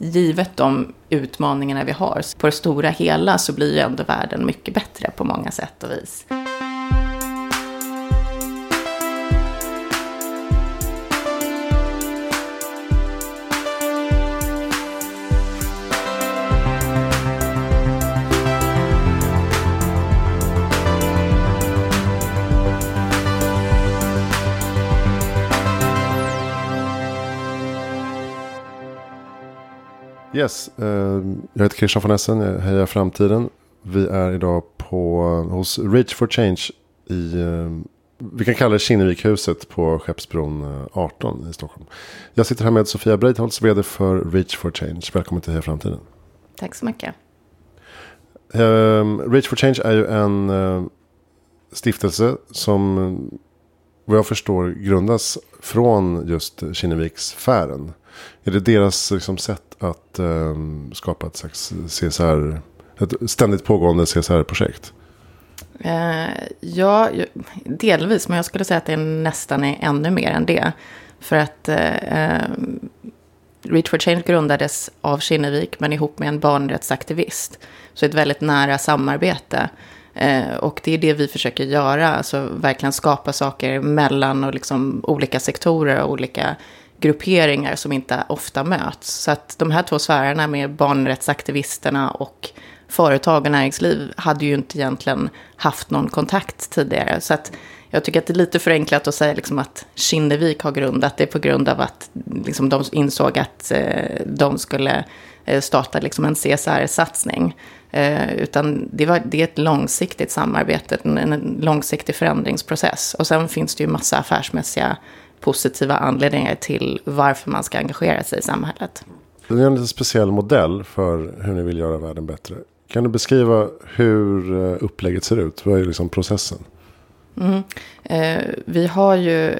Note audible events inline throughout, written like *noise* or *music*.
givet de utmaningarna vi har, på det stora hela så blir ju ändå världen mycket bättre på många sätt och vis. Yes, eh, jag heter Christian von Essen, jag hejar framtiden. Vi är idag på, hos Reach for Change i, eh, vi kan kalla det Kinnevikhuset på Skeppsbron 18 eh, i Stockholm. Jag sitter här med Sofia Breitholtz, vd för Reach for Change. Välkommen till Heja Framtiden. Tack så mycket. Reach for Change är ju en stiftelse som vad jag förstår grundas från just Kinnevikssfären. Är det deras liksom, sätt att eh, skapa ett slags CSR, ett ständigt pågående CSR-projekt? Eh, ja, delvis, men jag skulle säga att det nästan är ännu mer än det. För att eh, ehm, Reach for Change grundades av Kinnevik, men ihop med en barnrättsaktivist. Så ett väldigt nära samarbete. Eh, och det är det vi försöker göra, alltså verkligen skapa saker mellan och liksom olika sektorer och olika grupperingar som inte ofta möts. Så att de här två sfärerna med barnrättsaktivisterna och företag och näringsliv hade ju inte egentligen haft någon kontakt tidigare. Så att jag tycker att det är lite förenklat att säga liksom att Kinnevik har grundat det på grund av att liksom de insåg att eh, de skulle eh, starta liksom en CSR-satsning. Eh, utan det, var, det är ett långsiktigt samarbete, en, en långsiktig förändringsprocess. Och sen finns det ju massa affärsmässiga positiva anledningar till varför man ska engagera sig i samhället. Det är en lite speciell modell för hur ni vill göra världen bättre. Kan du beskriva hur eh, upplägget ser ut? Vad är liksom processen? Mm. Eh, vi har ju,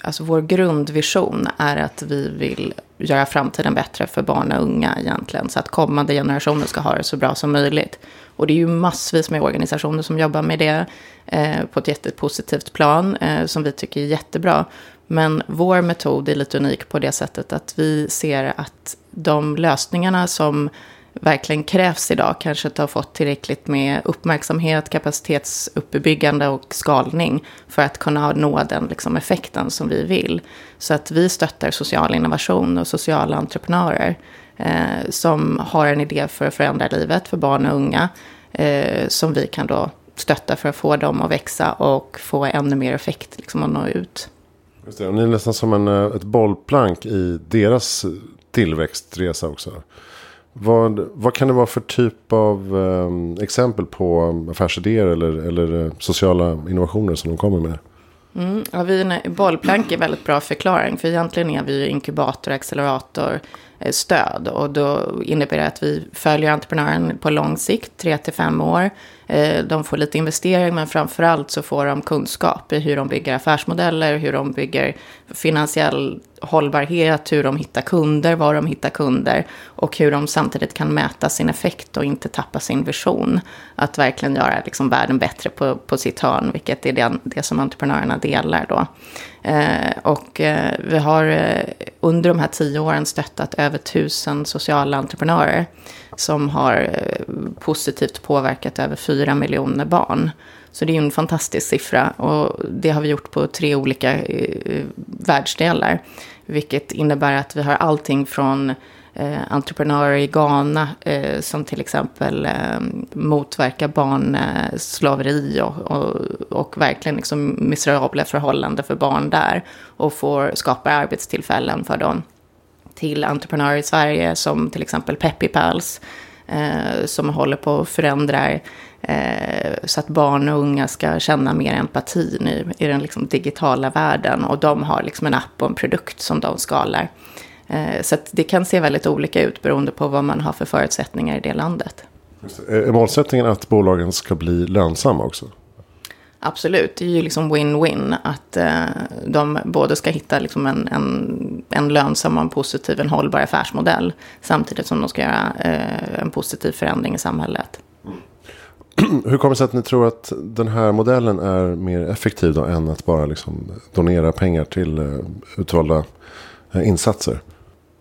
alltså vår grundvision är att vi vill göra framtiden bättre för barn och unga egentligen. Så att kommande generationer ska ha det så bra som möjligt. Och det är ju massvis med organisationer som jobbar med det eh, på ett jättepositivt plan eh, som vi tycker är jättebra. Men vår metod är lite unik på det sättet att vi ser att de lösningarna som verkligen krävs idag kanske inte har fått tillräckligt med uppmärksamhet, kapacitetsuppbyggande och skalning för att kunna nå den liksom, effekten som vi vill. Så att vi stöttar social innovation och sociala entreprenörer eh, som har en idé för att förändra livet för barn och unga eh, som vi kan då stötta för att få dem att växa och få ännu mer effekt liksom, att nå ut. Just det, och ni är nästan som en, eh, ett bollplank i deras tillväxtresa också. Vad, vad kan det vara för typ av eh, exempel på affärsidéer eller, eller eh, sociala innovationer som de kommer med? Mm, ja, vi, bollplank är väldigt bra förklaring. För egentligen är vi inkubator, accelerator, eh, stöd. Och då innebär det att vi följer entreprenören på lång sikt, tre till fem år. Eh, de får lite investering, men framförallt så får de kunskap i hur de bygger affärsmodeller, hur de bygger finansiell hållbarhet, hur de hittar kunder, var de hittar kunder och hur de samtidigt kan mäta sin effekt och inte tappa sin vision. Att verkligen göra liksom världen bättre på, på sitt hörn, vilket är det, det som entreprenörerna delar då. Eh, och eh, vi har eh, under de här tio åren stöttat över tusen sociala entreprenörer som har eh, positivt påverkat över fyra miljoner barn. Så det är en fantastisk siffra och det har vi gjort på tre olika eh, världsdelar. Vilket innebär att vi har allting från eh, entreprenörer i Ghana eh, som till exempel eh, motverkar barnslaveri och, och, och, verkligen liksom miserabla förhållanden för barn där och får skapar arbetstillfällen för dem. Till entreprenörer i Sverige som till exempel Peppy Pals eh, som håller på att förändra eh, så att barn och unga ska känna mer empati nu i den liksom digitala världen. Och de har liksom en app och en produkt som de skalar. Eh, så det kan se väldigt olika ut beroende på vad man har för förutsättningar i det landet. Är målsättningen att bolagen ska bli lönsamma också? Absolut, det är ju liksom win-win. Att eh, de både ska hitta liksom en, en, en lönsam och en positiv, en hållbar affärsmodell. Samtidigt som de ska göra eh, en positiv förändring i samhället. *clears throat* Hur kommer det sig att ni tror att den här modellen är mer effektiv då, än att bara liksom donera pengar till uh, utvalda uh, insatser?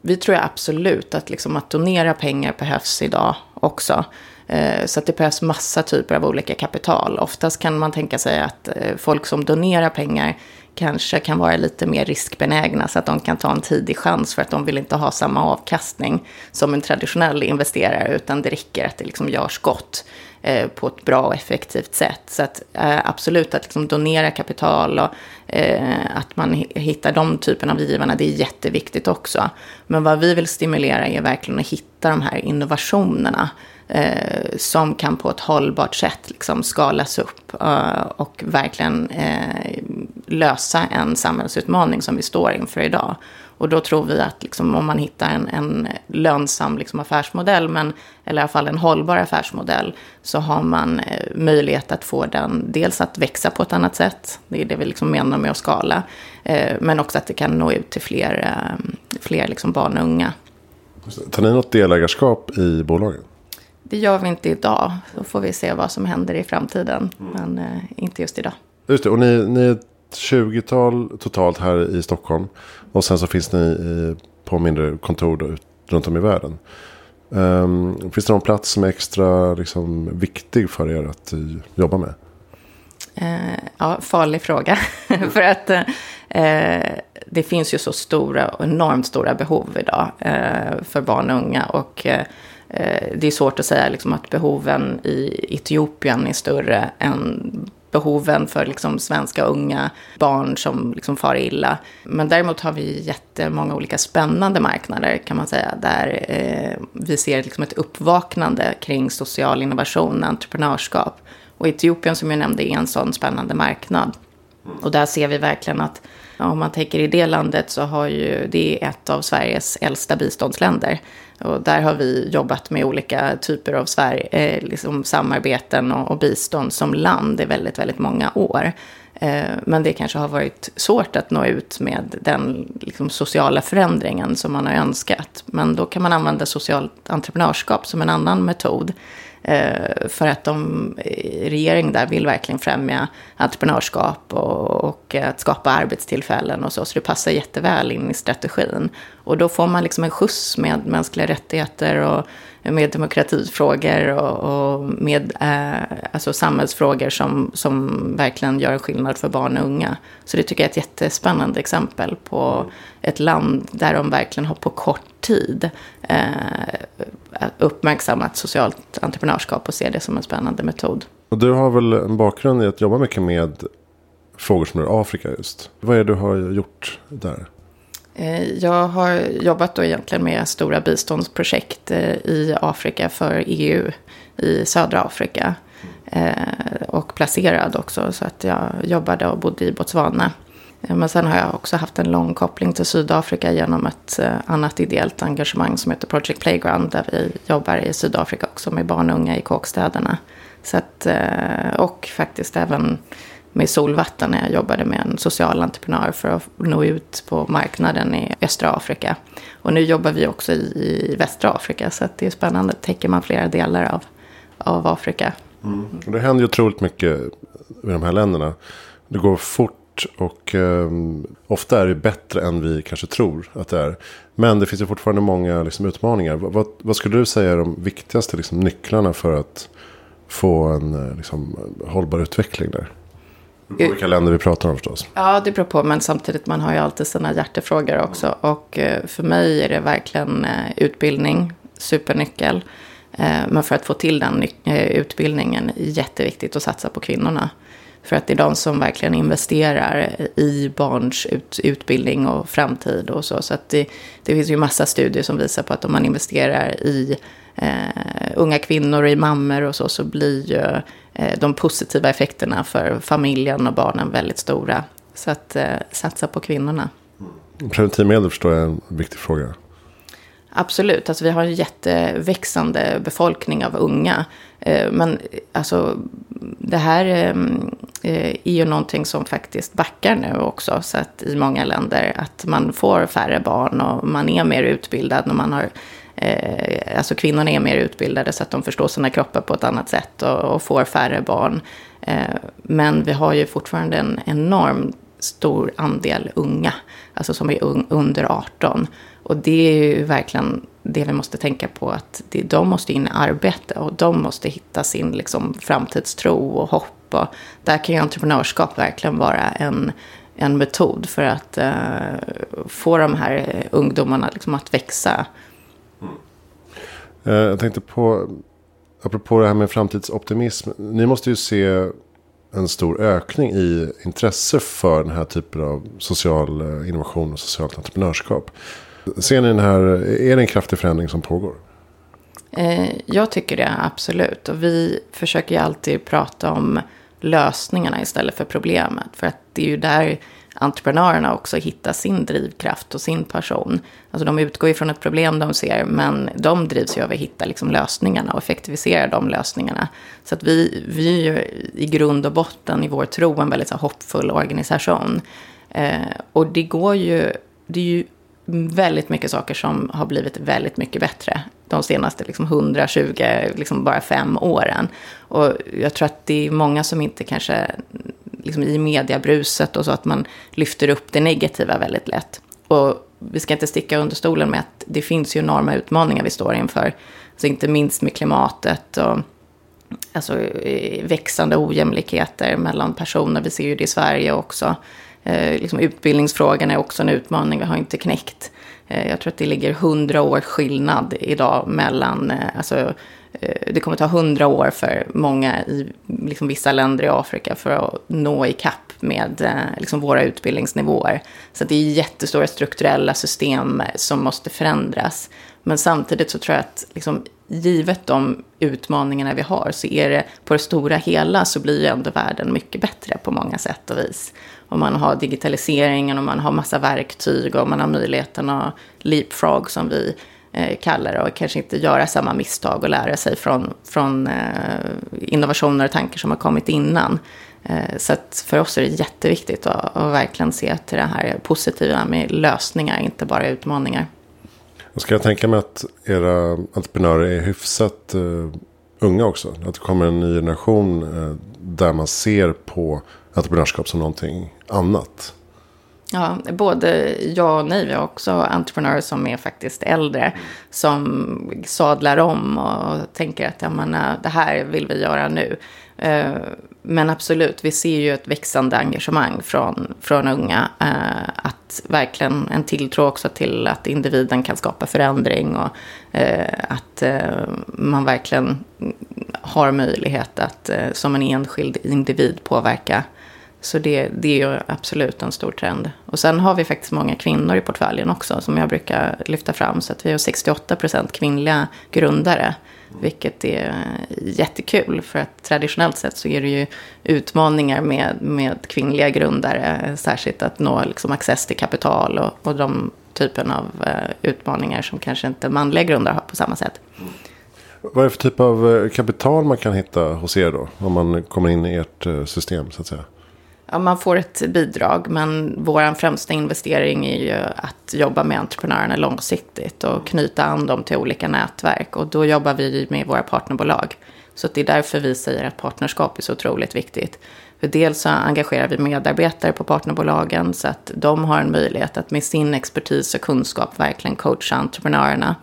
vi tror absolut att, liksom, att donera pengar behövs idag också. Eh, så att det behövs massa typer av olika kapital. Oftast kan man tänka sig att eh, folk som donerar pengar kanske kan vara lite mer riskbenägna så att de kan ta en tidig chans för att de vill inte ha samma avkastning som en traditionell investerare utan det räcker att det liksom görs gott eh, på ett bra och effektivt sätt. Så att eh, absolut att liksom donera kapital och eh, att man hittar de typerna av givarna, det är jätteviktigt också. Men vad vi vill stimulera är verkligen att hitta de här innovationerna eh, som kan på ett hållbart sätt liksom skalas upp eh, och verkligen eh, lösa en samhällsutmaning som vi står inför idag. Och då tror vi att liksom, om man hittar en, en lönsam liksom, affärsmodell, men, eller i alla fall en hållbar affärsmodell, så har man eh, möjlighet att få den dels att växa på ett annat sätt, det är det vi liksom menar med att skala, eh, men också att det kan nå ut till fler, eh, fler liksom barn och unga. Tar ni något delägarskap i bolagen? Det gör vi inte idag. Då får vi se vad som händer i framtiden. Mm. Men eh, inte just idag. Just det, och ni, ni är ett 20-tal totalt här i Stockholm. Och sen så finns ni i, på mindre kontor då, runt om i världen. Um, finns det någon plats som är extra liksom, viktig för er att uh, jobba med? Uh, ja, farlig fråga. *laughs* för att uh, det finns ju så stora och enormt stora behov idag för barn och unga. Och Eh, det är svårt att säga liksom, att behoven i Etiopien är större än behoven för liksom, svenska unga barn som liksom, far illa. Men däremot har vi jättemånga olika spännande marknader kan man säga. Där eh, vi ser liksom, ett uppvaknande kring social innovation och entreprenörskap. Och Etiopien som jag nämnde är en sån spännande marknad. Mm. Och där ser vi verkligen att om man tänker i det landet så har ju det är ett av Sveriges äldsta biståndsländer. Och där har vi jobbat med olika typer av Sverige, eh, liksom samarbeten och, och, bistånd som land i väldigt, väldigt många år. Eh, men det kanske har varit svårt att nå ut med den liksom, sociala förändringen som man har önskat. Men då kan man använda socialt entreprenörskap som en annan metod. Eh, för att de, regeringen där vill verkligen främja entreprenörskap och, och, att skapa arbetstillfällen och så. Så det passar jätteväl in i strategin. Och då får man liksom en skjuts med mänskliga rättigheter och med demokratifrågor och, och med eh, alltså samhällsfrågor som, som verkligen gör en skillnad för barn och unga. Så det tycker jag är ett jättespännande exempel på ett land där de verkligen har på kort tid eh, uppmärksammat socialt entreprenörskap och ser det som en spännande metod. Och du har väl en bakgrund i att jobba mycket med frågor som rör Afrika just. Vad är det du har gjort där? Eh, jag har jobbat då egentligen med stora biståndsprojekt eh, i Afrika för EU i södra Afrika. Eh, och placerad också, så att jag jobbade och bodde i Botswana. Eh, men sen har jag också haft en lång koppling till Sydafrika genom ett eh, annat ideellt engagemang som heter Project Playground. Där vi jobbar i Sydafrika också med barn och unga i kåkstäderna. Så att, eh, och faktiskt även med Solvatten när jag jobbade med en social entreprenör för att nå ut på marknaden i östra Afrika. Och nu jobbar vi också i, västra Afrika så det är spännande. Täcker man flera delar av, av Afrika. Mm. Det händer ju otroligt mycket i de här länderna. Det går fort och eh, ofta är det bättre än vi kanske tror att det är. Men det finns ju fortfarande många liksom, utmaningar. Vad, vad, skulle du säga är de viktigaste liksom, nycklarna för att få en eh, liksom, hållbar utveckling där? Vilka länder vi pratar om förstås. Ja, det beror på. Men samtidigt, man har ju alltid sina hjärtefrågor också. Och eh, för mig är det verkligen eh, utbildning, supernyckel. Men för att få till den utbildningen jätteviktigt att satsa på kvinnorna. För att det är de som verkligen investerar i barns ut, utbildning och framtid och så. Så att det, det finns ju massa studier som visar på att om man investerar i eh, unga kvinnor och i mammor och så, så blir ju eh, de positiva effekterna för familjen och barnen väldigt stora. Så att eh, satsa på kvinnorna. Preventivmedel förstår jag är en viktig fråga. Absolut, alltså vi har en jätteväxande befolkning av unga. Eh, men alltså, det här ehm, eh, Eh, är ju någonting som faktiskt backar nu också. Så att i många länder att man får färre barn och man är mer utbildad och man har eh, alltså kvinnorna är mer utbildade så att de förstår sina kroppar på ett annat sätt och, och får färre barn. Eh, men vi har ju fortfarande en enorm stor andel unga, alltså som är un, under 18. Och det är ju verkligen det vi måste tänka på, att det, de måste in i arbete och de måste hitta sin liksom, framtidstro och hopp. Och där kan ju entreprenörskap verkligen vara en, en metod för att eh, få de här ungdomarna liksom, att växa. Mm. Jag tänkte på, apropå det här med framtidsoptimism, ni måste ju se en stor ökning i intresse för den här typen av social eh, innovation och socialt entreprenörskap. Ser ni den här, är det en kraftig förändring som pågår? Eh, jag tycker det, absolut. Och vi försöker ju alltid prata om lösningarna istället för problemet. För att det är ju där entreprenörerna också hittar sin drivkraft och sin passion. Alltså de utgår ju från ett problem de ser, men de drivs ju av att hitta liksom lösningarna och effektivisera de lösningarna. Så att vi, vi är ju i grund och botten i vår tro en väldigt så hoppfull organisation. Eh, och det går ju, det är ju väldigt mycket saker som har blivit väldigt mycket bättre de senaste liksom 120, liksom bara fem åren. Och jag tror att det är många som inte kanske, liksom i mediebruset och så, att man lyfter upp det negativa väldigt lätt. Och vi ska inte sticka under stolen med att det finns ju enorma utmaningar vi står inför. Alltså inte minst med klimatet och alltså, växande ojämlikheter mellan personer. Vi ser ju det i Sverige också. Eh, liksom utbildningsfrågan är också en utmaning vi har inte knäckt. Eh, jag tror att det ligger hundra års skillnad idag mellan, eh, alltså, eh, det kommer ta hundra år för många i liksom vissa länder i Afrika för att nå ikapp med liksom våra utbildningsnivåer. Så det är jättestora strukturella system som måste förändras. Men samtidigt så tror jag att liksom, givet de utmaningarna vi har så är det på det stora hela så blir ju ändå världen mycket bättre på många sätt och vis. Om man har digitaliseringen och man har massa verktyg och man har möjligheten att leapfrog som vi eh, kallar det och kanske inte göra samma misstag och lära sig från, från eh, innovationer och tankar som har kommit innan. Eh, så att för oss är det jätteviktigt att, att verkligen se till det här positiva med lösningar, inte bara utmaningar. Och ska jag tänka mig att era entreprenörer är hyfsat eh, unga också? Att det kommer en ny generation eh, där man ser på entreprenörskap som någonting annat? Ja, både ja och nej. Vi har också entreprenörer som är faktiskt äldre. Som sadlar om och tänker att ja, eh, det här vill vi göra nu. Eh, men absolut, vi ser ju ett växande engagemang från, från unga. Eh, att verkligen en tilltro också till att individen kan skapa förändring. Och eh, att eh, man verkligen har möjlighet att eh, som en enskild individ påverka så det, det är ju absolut en stor trend. Och sen har vi faktiskt många kvinnor i portföljen också, som jag brukar lyfta fram. Så att vi har 68 procent kvinnliga grundare, vilket är jättekul. För att traditionellt sett så är det ju utmaningar med, med kvinnliga grundare, särskilt att nå liksom access till kapital och, och de typen av eh, utmaningar som kanske inte manliga grundare har på samma sätt. Vad är det för typ av eh, kapital man kan hitta hos er då? Om man kommer in i ert eh, system så att säga. Ja, man får ett bidrag, men vår främsta investering är ju att jobba med entreprenörerna långsiktigt och knyta an dem till olika nätverk. Och då jobbar vi med våra partnerbolag. Så det är därför vi säger att partnerskap är så otroligt viktigt. För dels så engagerar vi medarbetare på partnerbolagen så att de har en möjlighet att med sin expertis och kunskap verkligen coacha entreprenörerna.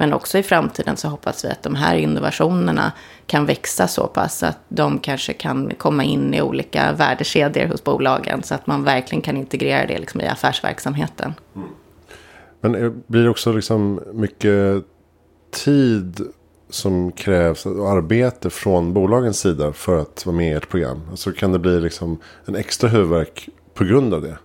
Men också i framtiden så hoppas vi att de här innovationerna kan växa så pass att de kanske kan komma in i olika värdekedjor hos bolagen. Så att man verkligen kan integrera det liksom i affärsverksamheten. Mm. Men eh, blir det också liksom mycket tid som krävs och arbete från bolagens sida för att vara med i ert program? Alltså kan det bli liksom en extra huvudvärk på grund av det?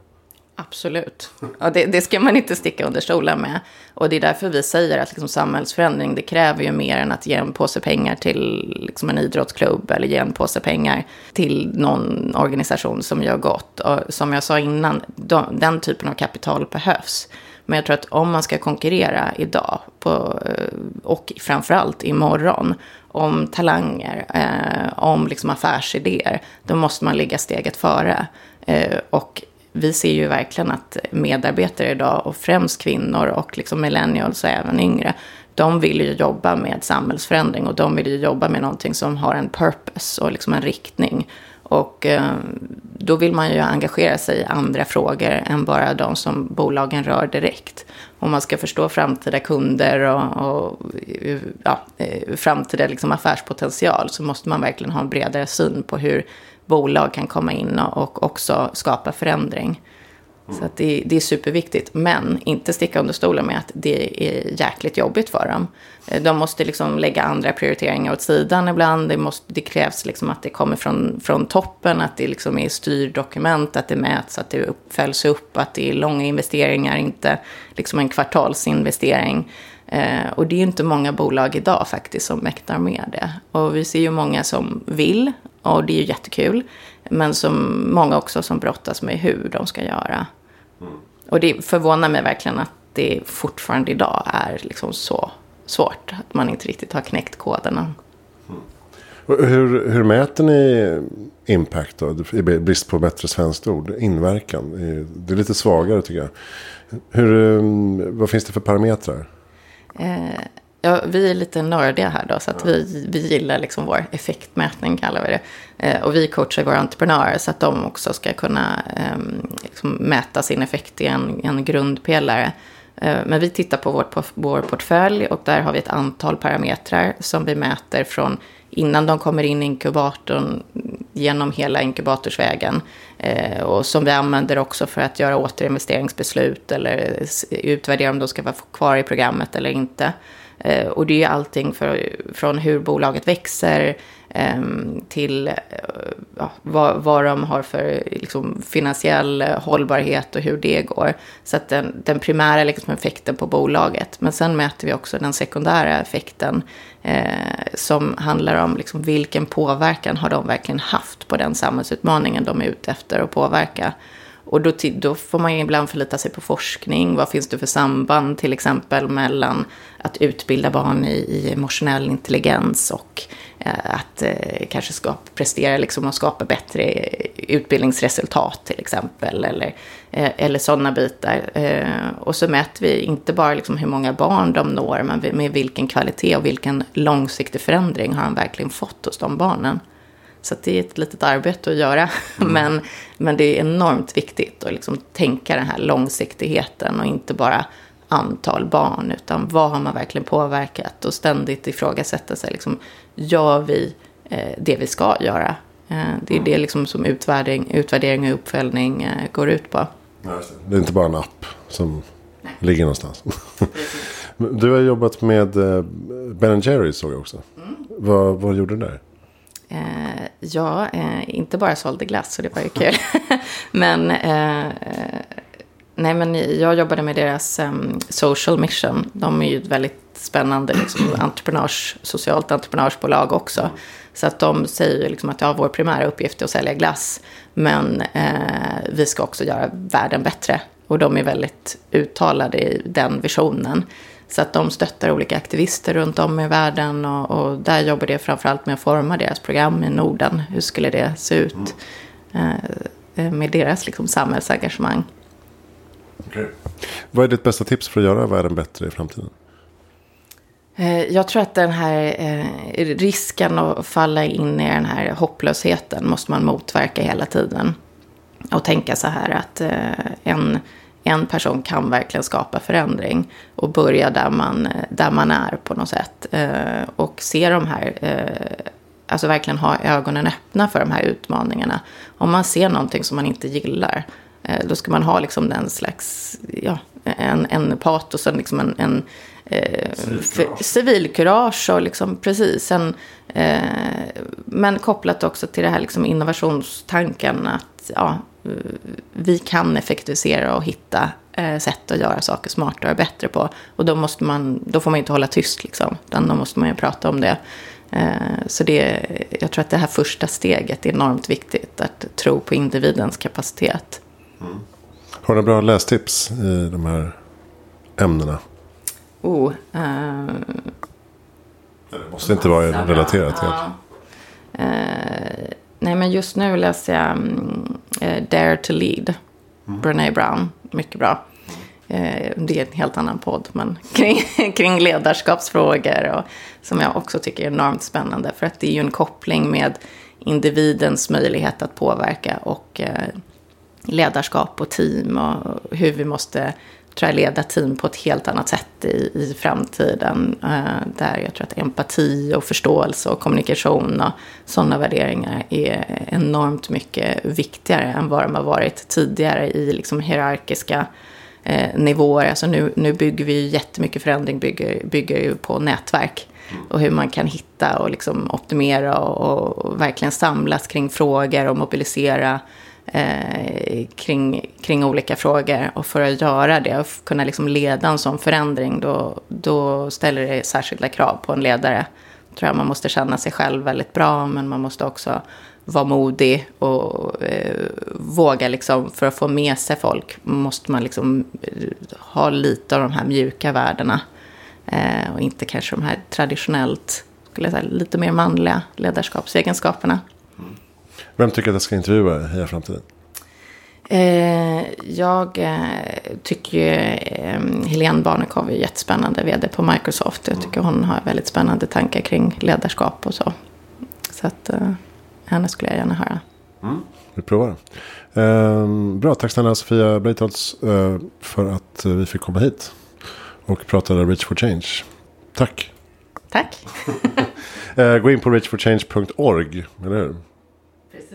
Absolut. Och det, det, ska man inte sticka under stolen med. Och det är därför vi säger att liksom samhällsförändring, det kräver ju mer än att ge en påse pengar till liksom en idrottsklubb eller ge en påse pengar till någon organisation som gör gott. Och som jag sa innan, de, den typen av kapital behövs. Men jag tror att om man ska konkurrera idag på, eh, och framförallt imorgon om talanger, eh, om liksom affärsidéer, då måste man ligga steget före. Eh, och vi ser ju verkligen att medarbetare idag, och främst kvinnor och liksom millennials och även yngre, de vill ju jobba med samhällsförändring och de vill ju jobba med någonting som har en purpose och liksom en riktning. Och eh, då vill man ju engagera sig i andra frågor än bara de som bolagen rör direkt. Om man ska förstå framtida kunder och, och ja, eh, framtida liksom affärspotential så måste man verkligen ha en bredare syn på hur bolag kan komma in och också skapa förändring. Så att det, det, är superviktigt. Men inte sticka under stolen med att det är jäkligt jobbigt för dem. Eh, de måste liksom lägga andra prioriteringar åt sidan ibland. Det, måste, det krävs liksom att det kommer från, från toppen, att det liksom är styrdokument, att det mäts, att det följs upp, att det är långa investeringar, inte liksom en kvartalsinvestering. Eh, och det är inte många bolag idag faktiskt som mäktar med det. Och vi ser ju många som vill, och det är ju jättekul. Men som många också som brottas med hur de ska göra. Mm. Och det förvånar mig verkligen att det fortfarande idag är liksom så svårt. Att man inte riktigt har knäckt koderna. Mm. Hur, hur mäter ni impact då? I brist på bättre svenskt ord. Inverkan. Det är lite svagare tycker jag. Hur, um, vad finns det för parametrar? Eh, Ja, vi är lite nördiga här då, så att vi, vi gillar liksom vår effektmätning, kallar vi det. Eh, och vi coachar våra entreprenörer så att de också ska kunna eh, liksom mäta sin effekt i en, en grundpelare. Eh, men vi tittar på vårt, på vår portfölj och där har vi ett antal parametrar som vi mäter från innan de kommer in i inkubatorn genom hela inkubatorsvägen. Eh, och som vi använder också för att göra återinvesteringsbeslut eller utvärdera om de ska vara kvar i programmet eller inte. Eh, och det är allting för, från hur bolaget växer ehm, till eh, ja, vad, vad de har för liksom, finansiell eh, hållbarhet och hur det går. Så att den, den primära liksom, effekten på bolaget. Men sen mäter vi också den sekundära effekten eh, som handlar om liksom, vilken påverkan har de verkligen haft på den samhällsutmaningen de är ute efter att påverka. Och då, då får man ibland förlita sig på forskning. Vad finns det för samband till exempel mellan att utbilda barn i, i emotionell intelligens och eh, att eh, kanske skapa, prestera liksom och skapa bättre eh, utbildningsresultat till exempel. Eller, eh, eller sådana bitar. Eh, och så mäter vi inte bara liksom hur många barn de når, men med vilken kvalitet och vilken långsiktig förändring har de verkligen fått hos de barnen. Så det är ett litet arbete att göra. *laughs* Mm. Men, men det är enormt viktigt att liksom tänka den här långsiktigheten och inte bara antal barn. Utan vad har man verkligen påverkat? Och ständigt ifrågasätta sig. Liksom, gör vi eh, det vi ska göra? Eh, det är mm. det liksom som utvärdering, utvärdering och uppföljning eh, går ut på. Det är inte bara en app som Nej. ligger någonstans. *laughs* du har jobbat med eh, Ben Jerrys såg jag också. Mm. Vad, vad gjorde du där? Ja, eh, inte bara sålde glass, så det var ju kul. *laughs* men, eh, nej, men jag jobbade med deras um, social mission. De är ju ett väldigt spännande liksom, *clears throat* entreprenörs, socialt entreprenörsbolag också. Så att de säger liksom att ja, vår primära uppgift är att sälja glass. Men eh, vi ska också göra världen bättre. Och de är väldigt uttalade i den visionen. Så att de stöttar olika aktivister runt om i världen och, och där jobbar det framförallt med att forma deras program i Norden. Hur skulle det se ut mm. eh, med deras liksom, samhällsengagemang? Okay. Vad är ditt bästa tips för att göra världen bättre i framtiden? Eh, jag tror att den här eh, risken att falla in i den här hopplösheten måste man motverka hela tiden. Och tänka så här att eh, en en person kan verkligen skapa förändring och börja där man, där man är på något sätt. Eh, och se de här, eh, alltså verkligen ha ögonen öppna för de här utmaningarna. Om man ser någonting som man inte gillar, eh, då ska man ha liksom den slags, ja, en, en patos, en, liksom en, en eh, civilkurage och liksom precis en, eh, men kopplat också till det här liksom innovationstanken att ja, vi kan effektivisera och hitta eh, sätt att göra saker smartare och bättre på. Och då, måste man, då får man inte hålla tyst, liksom. utan då måste man ju prata om det. Eh, så det, jag tror att det här första steget är enormt viktigt, att tro på individens kapacitet. Mm. Har du bra lästips i de här ämnena? Oh, uh, det måste inte vara relaterat. Ja. Uh, nej, men just nu läser jag um, Dare to Lead. Mm. Brené Brown, mycket bra. eh, det är en helt annan podd, men *laughs* kring, kring ledarskapsfrågor. Och, som jag också tycker är enormt spännande. För att det är ju en koppling med individens möjlighet att påverka och eh, ledarskap och team och hur vi måste tror jag, leda team på ett helt annat sätt i, i framtiden. Eh, där jag tror att empati och förståelse och kommunikation och sådana värderingar är enormt mycket viktigare än vad de har varit tidigare i liksom hierarkiska eh, nivåer. Alltså nu, nu bygger vi ju jättemycket förändring bygger, bygger ju på nätverk. Och hur man kan hitta och liksom optimera och, och verkligen samlas kring frågor och mobilisera eh, kring, kring olika frågor. Och för att göra det och kunna liksom leda en sån förändring då, då ställer det särskilda krav på en ledare. tror jag man måste känna sig själv väldigt bra men man måste också vara modig och eh, våga liksom, för att få med sig folk måste man liksom eh, ha lite av de här mjuka värdena. Eh, och inte kanske de här traditionellt, skulle jag säga, lite mer manliga ledarskapsegenskaperna. Vem tycker att jag ska intervjua i Heja Framtiden? Eh, jag eh, tycker ju eh, Helene Barnekow är jättespännande vd på Microsoft. Jag tycker hon har väldigt spännande tankar kring ledarskap och så. Så att eh, henne skulle jag gärna höra. Mm. Vi provar. Eh, bra, tack snälla Sofia Breitholtz eh, för att vi fick komma hit. Och prata Reach for Change. Tack. Tack. *laughs* eh, gå in på reachforchange.org, eller hur?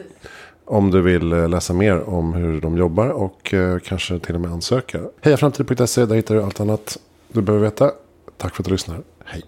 Precis. Om du vill eh, läsa mer om hur de jobbar och eh, kanske till och med ansöka. Hejaframtid.se, där hittar du allt annat du behöver veta. Tack för att du lyssnar. Hej.